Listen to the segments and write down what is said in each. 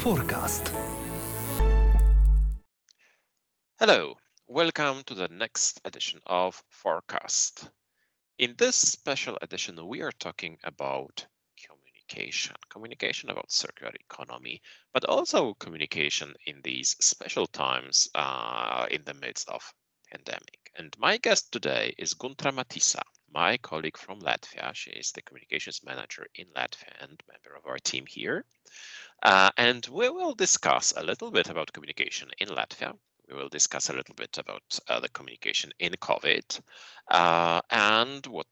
Forecast. Hello, welcome to the next edition of Forecast. In this special edition, we are talking about communication, communication about circular economy, but also communication in these special times uh, in the midst of pandemic. And my guest today is Guntra Matisa, my colleague from Latvia. She is the communications manager in Latvia and member of our team here. Uh, and we will discuss a little bit about communication in Latvia. We will discuss a little bit about uh, the communication in COVID uh, and what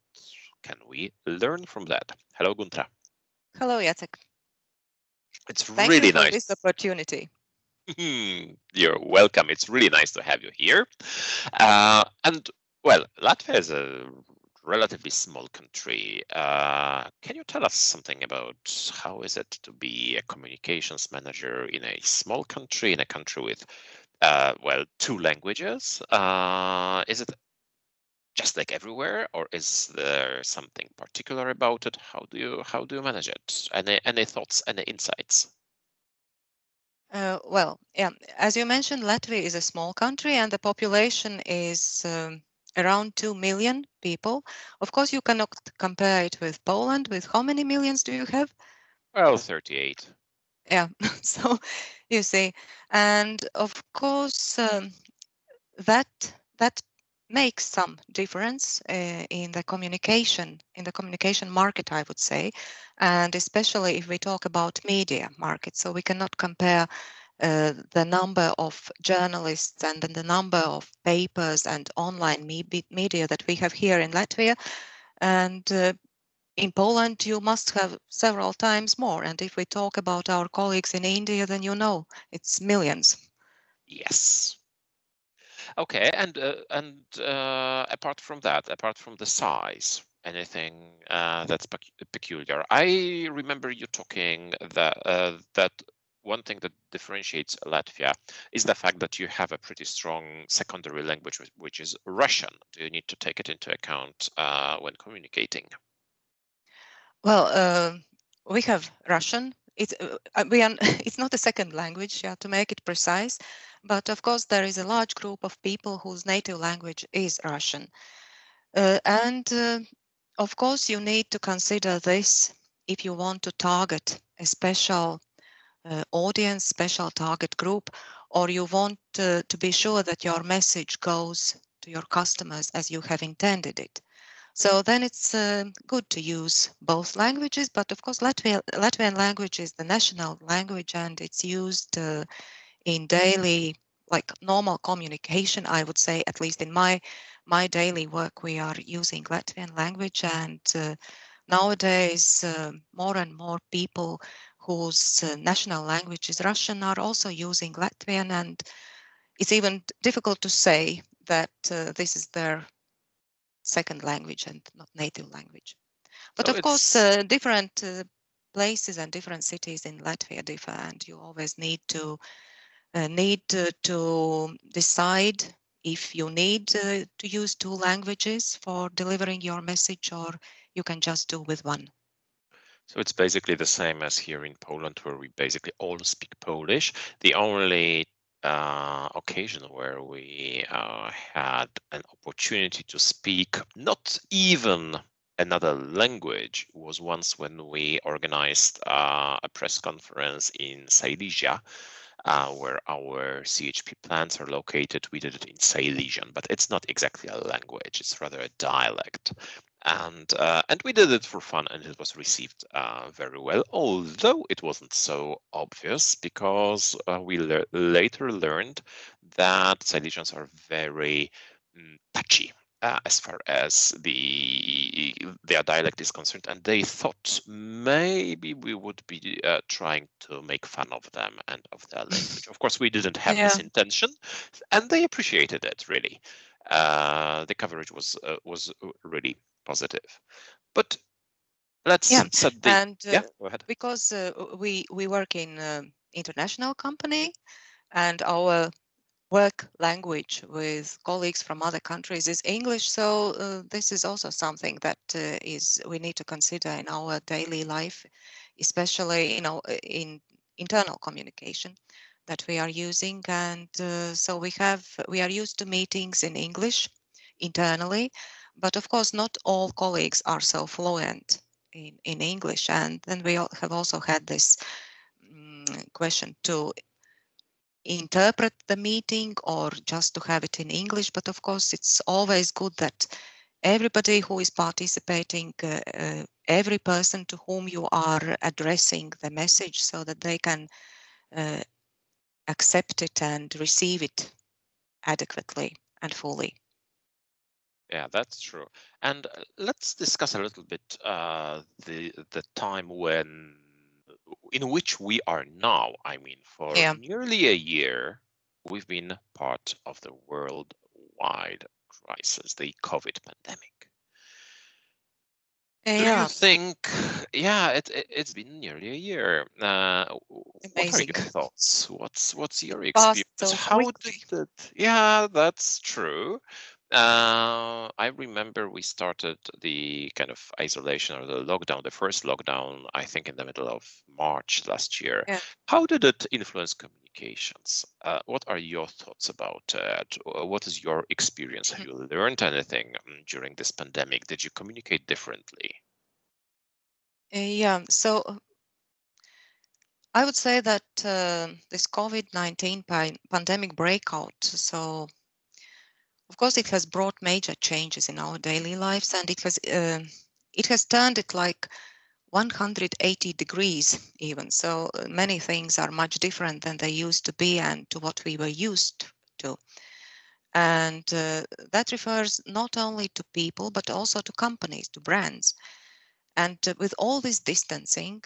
can we learn from that. Hello, Guntra. Hello, Jacek. It's Thank really you for nice. this opportunity. You're welcome. It's really nice to have you here. Uh, and well, Latvia is a relatively small country. Uh, can you tell us something about how is it to be a communications manager in a small country, in a country with, uh, well, two languages? Uh, is it just like everywhere, or is there something particular about it? How do you how do you manage it? Any any thoughts, any insights? Uh, well, yeah, as you mentioned, Latvia is a small country and the population is um, around 2 million people. Of course, you cannot compare it with Poland. With how many millions do you have? Well, 38. Yeah, so you see, and of course, um, that that makes some difference uh, in the communication in the communication market i would say and especially if we talk about media market so we cannot compare uh, the number of journalists and then the number of papers and online me- media that we have here in latvia and uh, in Poland, you must have several times more. And if we talk about our colleagues in India, then you know it's millions. Yes. Okay, and uh, and uh, apart from that, apart from the size, anything uh, that's pec- peculiar? I remember you talking that uh, that one thing that differentiates Latvia is the fact that you have a pretty strong secondary language, which, is Russian. Do you need to take it into account uh, when communicating? Well, uh, we have Russian. It's uh, we are, it's not a second language, yeah, to make it precise. But of course, there is a large group of people whose native language is Russian, uh, and uh, of course, you need to consider this if you want to target a special audience, special target group, or you want to be sure that your message goes to your customers as you have intended it. So then it's uh, good to use both languages, but of course Latvia, Latvian language is the national language and it's used uh, in daily, like normal communication, I would say, at least in my my daily work, we are using Latvian language and uh, nowadays uh, more and more people whose national language is Russian are also using Latvian and it's even difficult to say that uh, this is their second language and not native language. But of course, uh, different uh, places and different cities in Latvia differ, and you always need to uh, need to, to decide if you need uh, to use two languages for delivering your message, or you can just do with one. So it's basically the same as here in Poland, where we basically all speak Polish. The only uh, occasion where we uh, had an opportunity to speak not even another language was once when we organized uh, a press conference in Silesia. Uh, where our CHP plants are located, we did it in Silesian, but it's not exactly a language; it's rather a dialect and uh, and we did it for fun and it was received uh, very well although it wasn't so obvious because uh, we le- later learned that silesians are very mm, touchy uh, as far as the their dialect is concerned and they thought maybe we would be uh, trying to make fun of them and of their language. Of course we didn't have this intention and they appreciated it really. Uh, the coverage was uh, was really positive. But let's Yeah, set the and uh, yeah. Go ahead. because uh, we we work in um international company and our work language with colleagues from other countries is english so uh, this is also something that uh, is we need to consider in our daily life especially you know in internal communication that we are using. And uh, so we have, we are used to meetings in English internally, but of course not all colleagues are so fluent in, in English. And then we have also had this um, question to interpret the meeting or just to have it in English. But of course, it's always good that everybody who is participating, uh, uh, every person to whom you are addressing the message so that they can uh, accept it and receive it adequately and fully. Yeah, that's true. And uh, let's discuss a little bit uh, the the time when in which we are now. I mean, for yeah. nearly a year, we've been part of the worldwide crisis, the COVID pandemic. Yeah. Do you think? Yeah, it, it has been nearly a year. Uh, what are your thoughts? What's what's your experience? How did it? Yeah, that's true. Uh, I remember we started the kind of isolation or the lockdown, the first lockdown, I think in the middle of March last year. Yeah. How did it influence communications? Uh, what are your thoughts about it? Uh, what is your experience? Have mm-hmm. you learned anything um, during this pandemic? Did you communicate differently? Uh, yeah, so I would say that uh, this COVID 19 pandemic breakout, so of course, it has brought major changes in our daily lives, and it has uh, it has turned it like 180 degrees even. So uh, many things are much different than they used to be and to what we were used to. And uh, that refers not only to people, but also to companies, to brands. And uh, with all this distancing,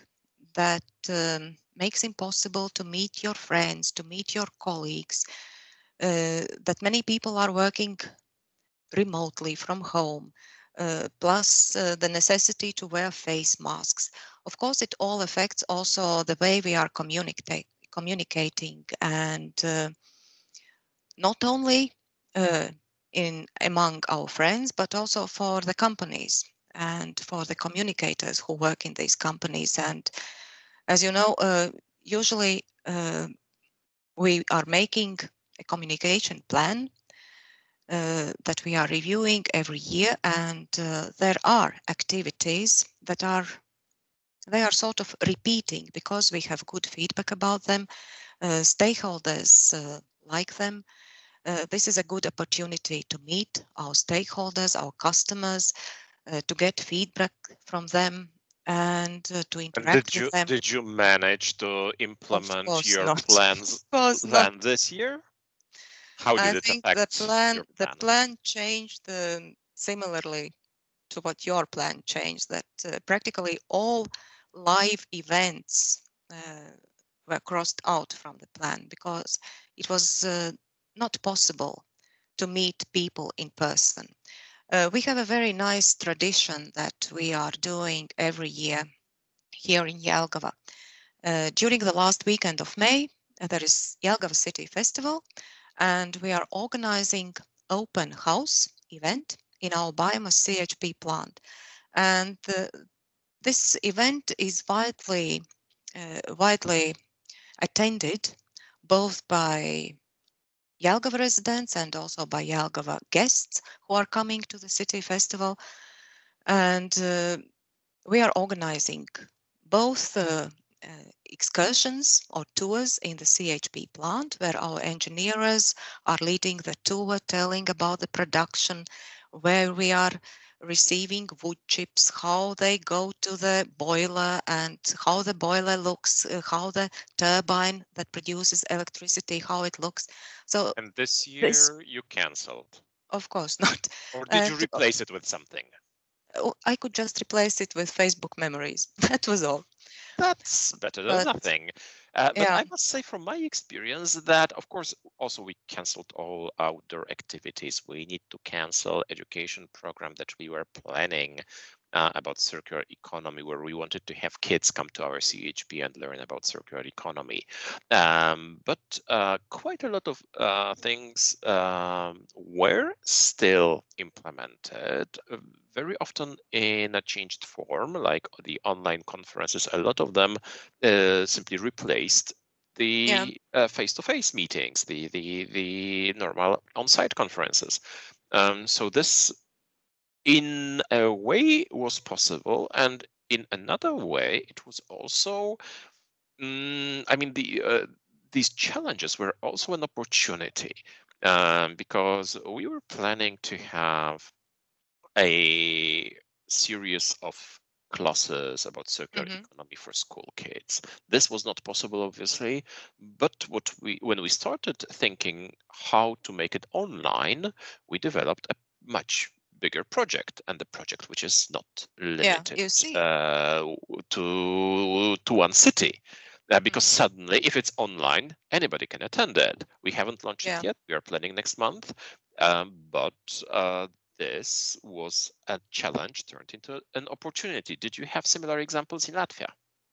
that um, makes impossible to meet your friends, to meet your colleagues, that many people are working remotely from home, uh, plus uh, the necessity to wear face masks. Of course, it all affects also the way we are communicate, communicating and uh, not only uh, in among our friends, but also for the companies and for the communicators who work in these companies. And as you know, uh, usually we are making a communication plan uh, that we are reviewing every year and uh, there are activities that are they are sort of repeating because we have good feedback about them uh, stakeholders uh, like them uh, this is a good opportunity to meet our stakeholders our customers uh, to get feedback from them and uh, to interact and did you, with them. Did you manage to implement your not. plans plan this year? How did I it think the plan, plan, the plan changed um, similarly to what your plan changed. That uh, practically all live events uh, were crossed out from the plan because it was uh, not possible to meet people in person. Uh, we have a very nice tradition that we are doing every year here in Jelgava. Uh, during the last weekend of May, uh, there is Jelgava City Festival, and we are organizing open house event in our biomass CHP plant. And uh, this event is widely, uh, widely attended both by Jelgava residents and also by Jelgava guests who are coming to the city festival. And uh, we are organizing both uh, excursions or tours in the CHP plant where our engineers are leading the tour, telling about the production, where we are receiving wood chips, how they go to the boiler and how the boiler looks, uh, how the turbine that produces electricity, how it looks. So And this year this, you cancelled? Of course not. Or did you replace it with something? Oh, I could just replace it with Facebook memories. That was all. That's better than but, nothing. Uh, but yeah. I must say, from my experience, that of course also we cancelled all outdoor activities. We need to cancel education program that we were planning uh, about circular economy, where we wanted to have kids come to our CHP and learn about circular economy. Um, but uh, quite a lot of uh, things um, were still implemented very often in a changed form, like the online conferences. A lot of them uh, simply replaced the yeah. uh, face-to-face meetings, the the the normal on-site conferences. Um, so this, in a way, was possible, and in another way, it was also. Um, I mean, the uh, these challenges were also an opportunity um, because we were planning to have a series of classes about circular mm-hmm. economy for school kids. This was not possible, obviously, but what we when we started thinking how to make it online, we developed a much bigger project and the project which is not limited yeah, uh, to to one city. Uh, because mm-hmm. suddenly, if it's online, anybody can attend it. We haven't launched yeah. it yet. We are planning next month, um, but uh, this was a challenge turned into an opportunity. Did you have similar examples in Latvia?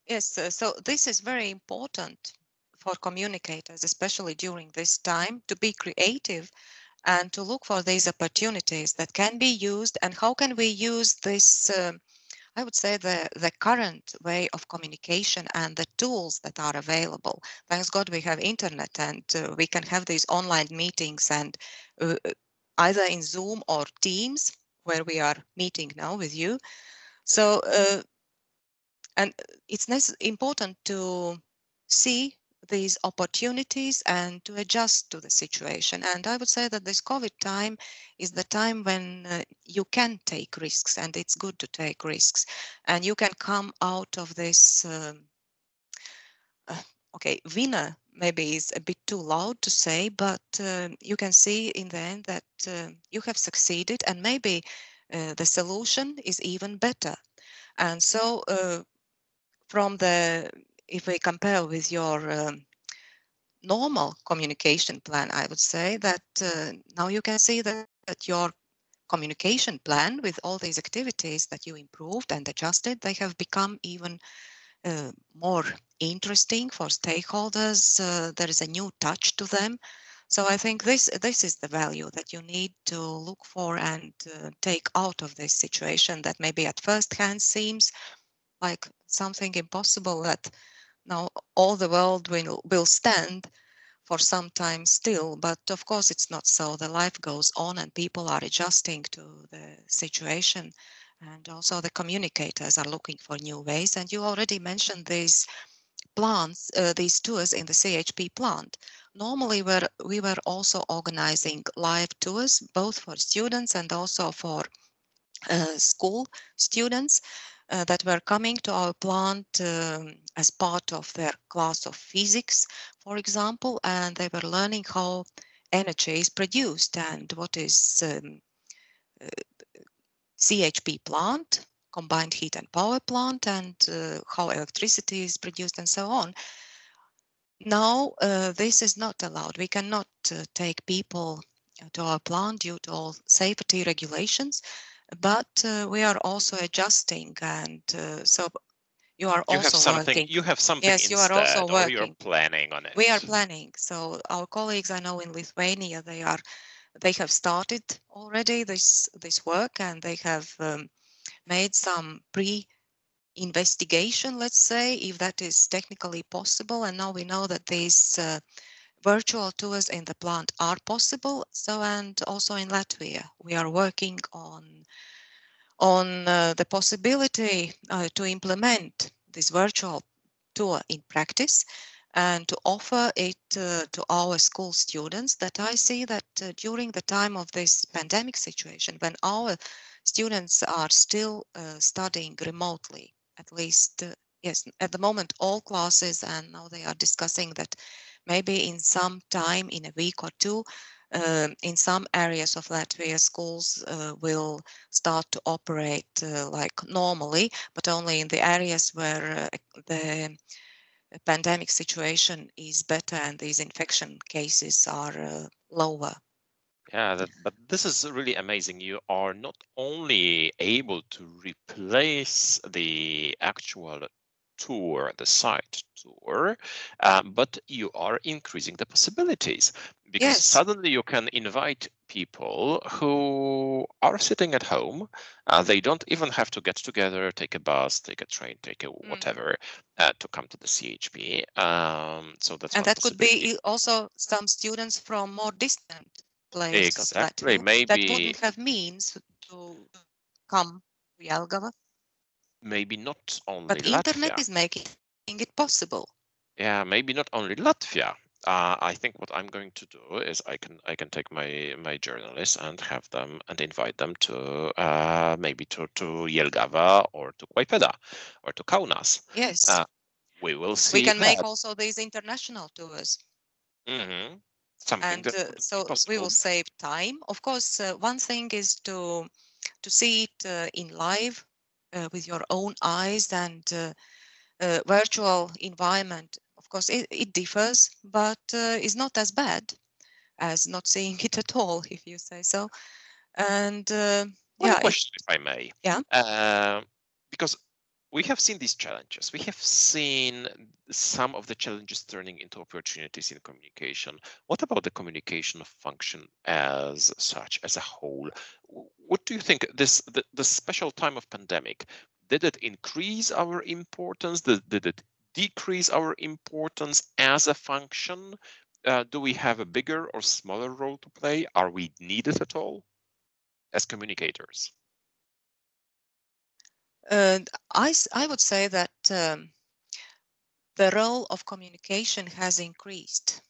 Yes, uh, so this is very important for communicators, especially during this time, to be creative and to look for these opportunities that can be used and how can we use this uh, I would say the, the current way of communication and the tools that are available. Thanks God we have internet and uh, we can have these online meetings and uh, either in Zoom or Teams, where we are meeting now with you. So, uh, and it's important to see these opportunities and to adjust to the situation. And I would say that this COVID time is the time when uh, you can take risks, and it's good to take risks, and you can come out of this. Um, uh, okay, winner maybe is a bit too loud to say, but uh, you can see in the end that uh, you have succeeded and maybe uh, the solution is even better. And so uh, from the, if we compare with your um, normal communication plan, I would say that uh, now you can see that, that your communication plan with all these activities that you improved and adjusted, they have become even uh, more interesting for stakeholders. Uh, there is a new touch to them. So I think this this is the value that you need to look for and uh, take out of this situation that maybe at first hand seems like something impossible that now all the world will will stand for some time still but of course it's not so the life goes on and people are adjusting to the situation and also the communicators are looking for new ways. And you already mentioned these plants, uh, these tours in the CHP plant. Normally, we're, we were also organizing live tours, both for students and also for uh, school students uh, that were coming to our plant um, as part of their class of physics, for example, and they were learning how energy is produced and what is um, uh, CHP plant, combined heat and power plant, and uh, how electricity is produced and so on. Now, uh, this is not allowed. We cannot uh, take people to our plant due to all safety regulations, but uh, we are also adjusting. And uh, so you are you also have something, working. You have something yes, you are also working. you're planning on it. We are planning. So our colleagues I know in Lithuania, they are they have started already this this work and they have um, made some pre investigation let's say if that is technically possible and now we know that these uh, virtual tours in the plant are possible. So and also in latvia we are working on on uh, the possibility uh, to implement this virtual tour in practice and to offer it uh, to our school students that I see that uh, during the time of this pandemic situation, when our students are still uh, studying remotely, at least, uh, yes, at the moment, all classes, and now they are discussing that maybe in some time, in a week or two, um, in some areas of Latvia, schools uh, will start to operate uh, like normally, but only in the areas where the pandemic situation is better and these infection cases are uh, lower. Yeah, that, but this is really amazing. You are not only able to replace the actual tour, the site tour, um, but you are increasing the possibilities because Yes. suddenly you can invite people who are sitting at home. Uh, they don't even have to get together, take a bus, take a train, take a Mm. whatever uh, to come to the CHP. Um, so that's and that could be also some students from more distant places Exactly, that maybe- wouldn't have means to come to Jelgava, maybe not only but internet Latvia. is making it possible. Yeah, maybe not only Latvia. Uh, I think what I'm going to do is I can I can take my my journalists and have them and invite them to uh, maybe to to Jelgava or to Klaipeda or to Kaunas. Yes, Uh, We will see. we can make also these international tours. Mm-hmm. something and uh, so we will save time of course uh, one thing is to to see it uh, in live with your own eyes and uh, uh, virtual environment of course it, it differs but uh, is not as bad as not seeing it at all if you say so and uh, One yeah question, if I may. Yeah. Uh, because we have seen these challenges. We have seen some of the challenges turning into opportunities in communication. What about the communication function as such, as a whole? What do you think? This the, the special time of pandemic did it increase our importance? Did, did it decrease our importance as a function? Uh, do we have a bigger or smaller role to play? Are we needed at all as communicators? I, I would say that um, the role of communication has increased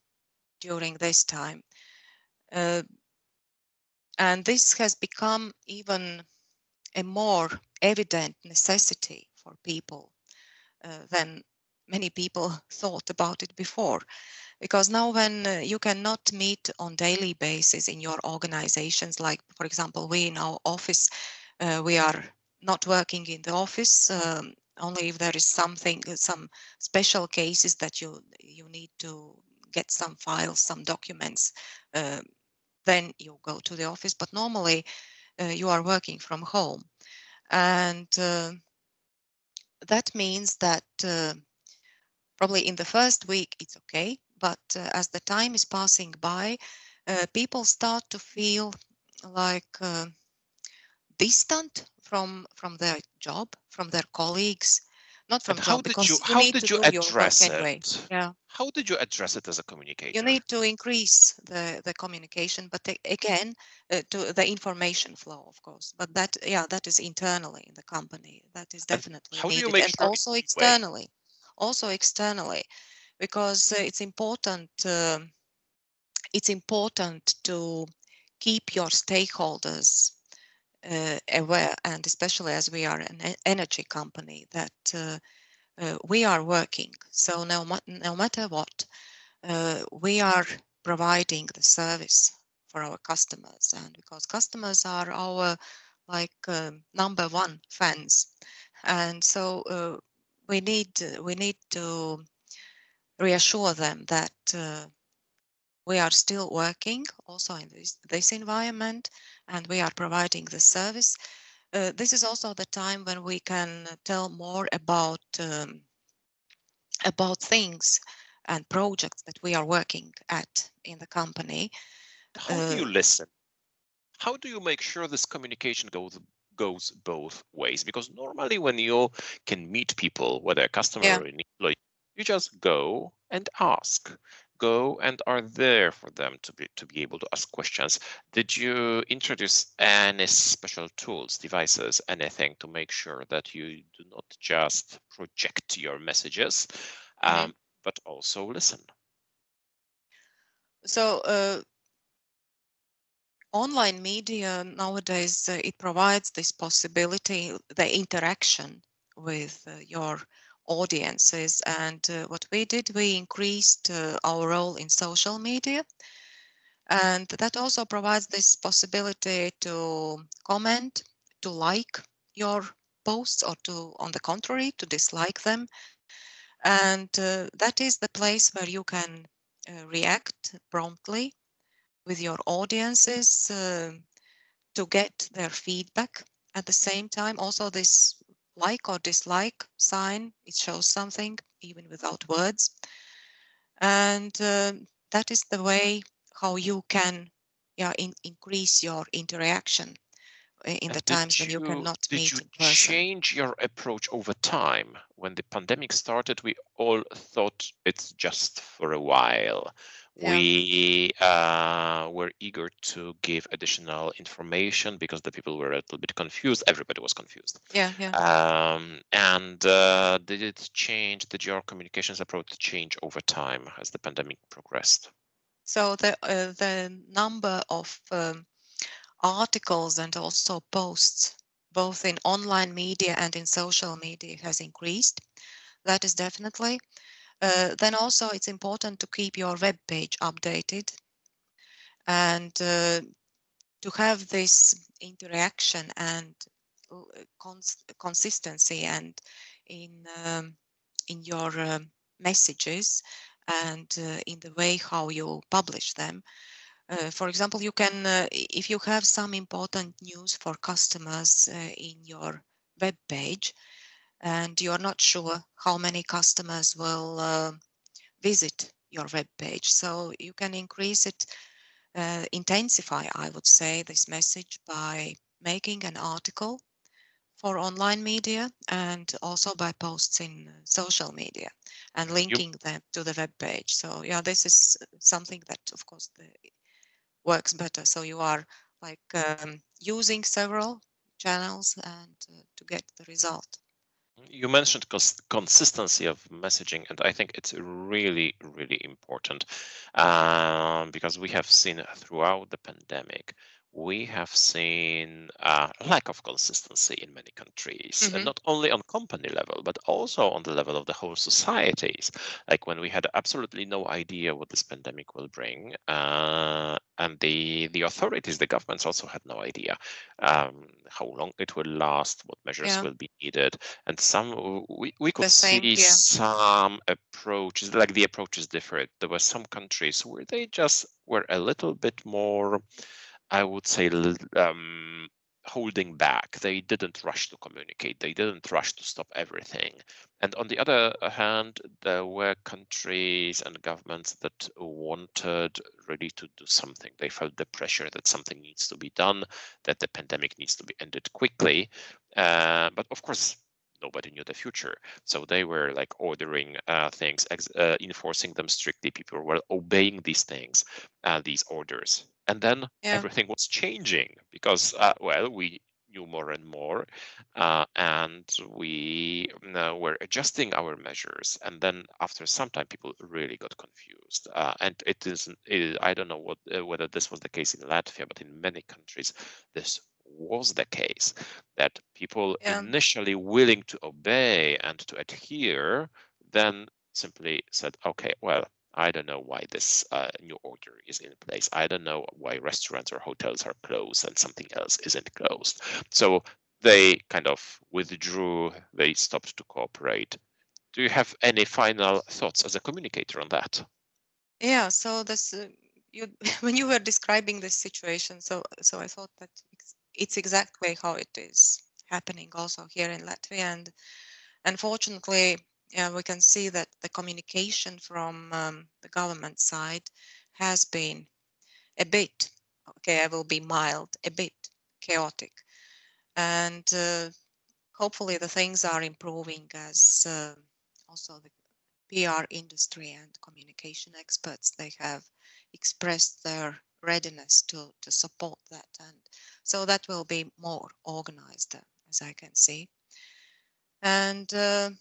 during this time. Uh, and this has become even a more evident necessity for people uh, than many people thought about it before. Because now, when uh, you cannot meet on daily basis in your organizations, like for example, we in our office, uh, we are not working in the office um, only if there is something some special cases that you you need to get some files some documents uh, then you go to the office. But normally uh, you are working from home. And uh, that means that uh, probably in the first week it's okay but uh, as the time is passing by uh, people start to feel like uh, distant from from their job from their colleagues not from And how job did because you you how need did to you address anyway. it? yeah. How did you address it as a communicator? you need to increase the the communication but again uh, to the information flow of course. But that yeah that is internally in the company. That is And definitely how do you needed. make and sure also externally also externally because uh, it's important um it's important to keep your stakeholders uh, aware and especially as we are an energy company that uh, uh, we are working. So no, no matter what uh, we are providing the service for our customers and because customers are our like um, number one fans. And so uh, we need we need to reassure them that uh, we are still working also in this, this environment and we are providing the service. Uh, this is also the time when we can tell more about um, about things and projects that we are working at in the company. How do you uh, listen? How do you make sure this communication goes goes both ways? Because normally when you can meet people, whether a customer Yeah. or an employee, you just go and ask. Go and are there for them to be to be able to ask questions. Did you introduce any special tools, devices, anything to make sure that you do not just project your messages, Mhm. um, but also listen? So uh, online media nowadays uh, it provides this possibility, the interaction with uh, your audiences. And uh, what we did, we increased uh, our role in social media. And that also provides this possibility to comment, to like your posts, or to, on the contrary, to dislike them. And uh, that is the place where you can uh, react promptly with your audiences uh, to get their feedback. At the same time, also this like or dislike sign, it shows something even without words. And uh, that is the way how you can yeah, in, increase your interaction in the times when you cannot did meet you in person. change your approach over time when the pandemic started we all thought it's just for a while Yeah. we uh, were eager to give additional information because the people were a little bit confused everybody was confused Yeah, yeah. um, and uh, did it change did your communications approach change over time as the pandemic progressed So the uh, the number of um, articles and also posts, both in online media and in social media, has increased. That is definitely. Uh, then also it's important to keep your web page updated and uh, to have this interaction and uh, cons- consistency and in um, in your um, messages and uh, in the way how you publish them. Uh, for example, you can, uh, if you have some important news for customers uh, in your web page and you're not sure how many customers will uh, visit your web page, so you can increase it, uh, intensify, I would say, this message by making an article for online media and also by posts in uh, social media and linking them to the web page. So yeah, this is something that of course the, works better. So you are like um, using several channels and uh, to get the result. You mentioned cons- consistency of messaging, and I think it's really, really important um, because we have seen throughout the pandemic, we have seen a lack of consistency in many countries, and Mhm. not only on company level, but also on the level of the whole societies. Like when we had absolutely no idea what this pandemic will bring, uh, and the the authorities, the governments also had no idea um, how long it will last, what measures Yeah. will be needed, and some we, we could same see here. some approaches like the approaches differed there were some countries where they just were a little bit more i would say um, holding back. They didn't rush to communicate. They didn't rush to stop everything. And on the other hand there were countries and governments that wanted really to do something. They felt the pressure that something needs to be done that the pandemic needs to be ended quickly. Uh, but of course nobody knew the future. So they were like ordering uh, things uh, enforcing them strictly. People were obeying these things uh, these orders and then Yeah. everything was changing because uh, well we knew more and more uh, and we uh, were adjusting our measures and then after some time people really got confused uh, and it isn't it, i don't know what uh, whether this was the case in latvia but in many countries this was the case that people Yeah. initially willing to obey and to adhere then simply said okay well i don't know why this uh, new order is in place. I don't know why restaurants or hotels are closed and something else isn't closed. So they kind of withdrew. They stopped to cooperate. Do you have any final thoughts as a communicator on that? Yeah. So this, uh, you when you were describing this situation, so so I thought that it's, it's exactly how it is happening also here in Latvia, and unfortunately, yeah, we can see that the communication from um, the government side has been a bit, okay, I will be mild, a bit chaotic, and uh, hopefully the things are improving as uh, also the PR industry and communication experts they have expressed their readiness to to support that. And so that will be more organized uh, as I can see. And uh,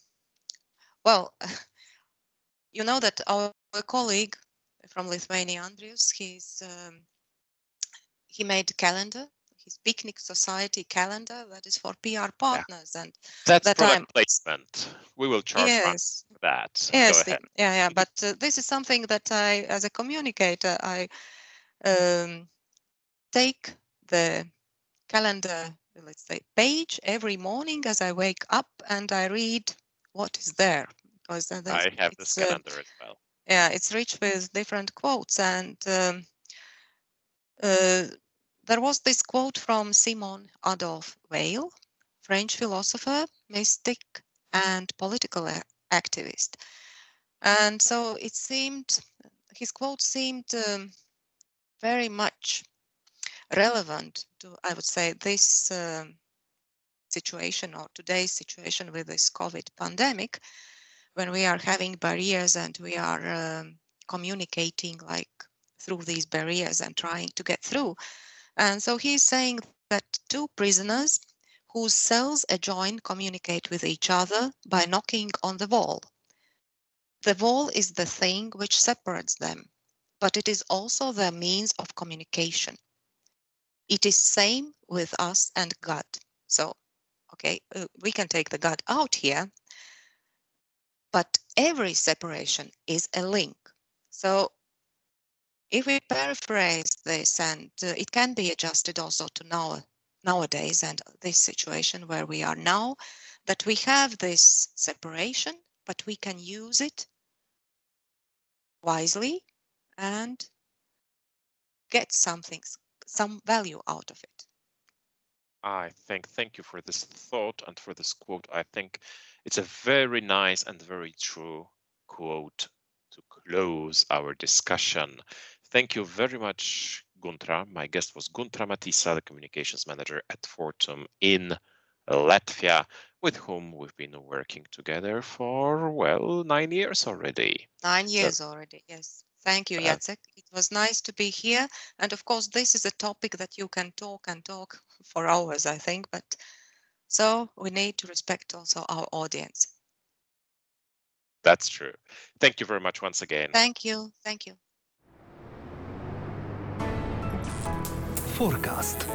well you know that our colleague from Lithuania Andrius he's um, he made a calendar his picnic society calendar that is for PR partners and that's That product I'm- placement. We will charge yes. that. Yes, the- yeah, yeah. But uh, this is something that I, as a communicator, I um, take the calendar, let's say, page every morning as I wake up and I read what is there i have this it's, uh, calendar as well yeah, it's rich with different quotes and um, uh, there was this quote from Simon Adolphe Weil, French philosopher, mystic, and political activist. And so it seemed, his quote seemed um, very much relevant to, I would say, this uh, situation or today's situation with this COVID pandemic, when we are having barriers and we are um, communicating like through these barriers and trying to get through. And so he's saying that two prisoners whose cells adjoin communicate with each other by knocking on the wall. The wall is the thing which separates them, but it is also their means of communication. It is same with us and God. So, okay, uh, we can take the God out here, but every separation is a link. So if we paraphrase this, and uh, it can be adjusted also to now nowadays and this situation where we are now, that we have this separation, but we can use it wisely and get something, some value out of it. I think, thank you for this thought and for this quote. I think it's a very nice and very true quote to close our discussion. Thank you very much, Guntra. My guest was Guntra Matisa, the communications manager at Fortum in Latvia, with whom we've been working together for, well, nine years already. Nine years so, already, yes. Thank you, uh, Jacek. It was nice to be here. And of course, this is a topic that you can talk and talk for hours, I think. But so we need to respect also our audience. That's true. Thank you very much once again. Thank you. Thank you. Forecast.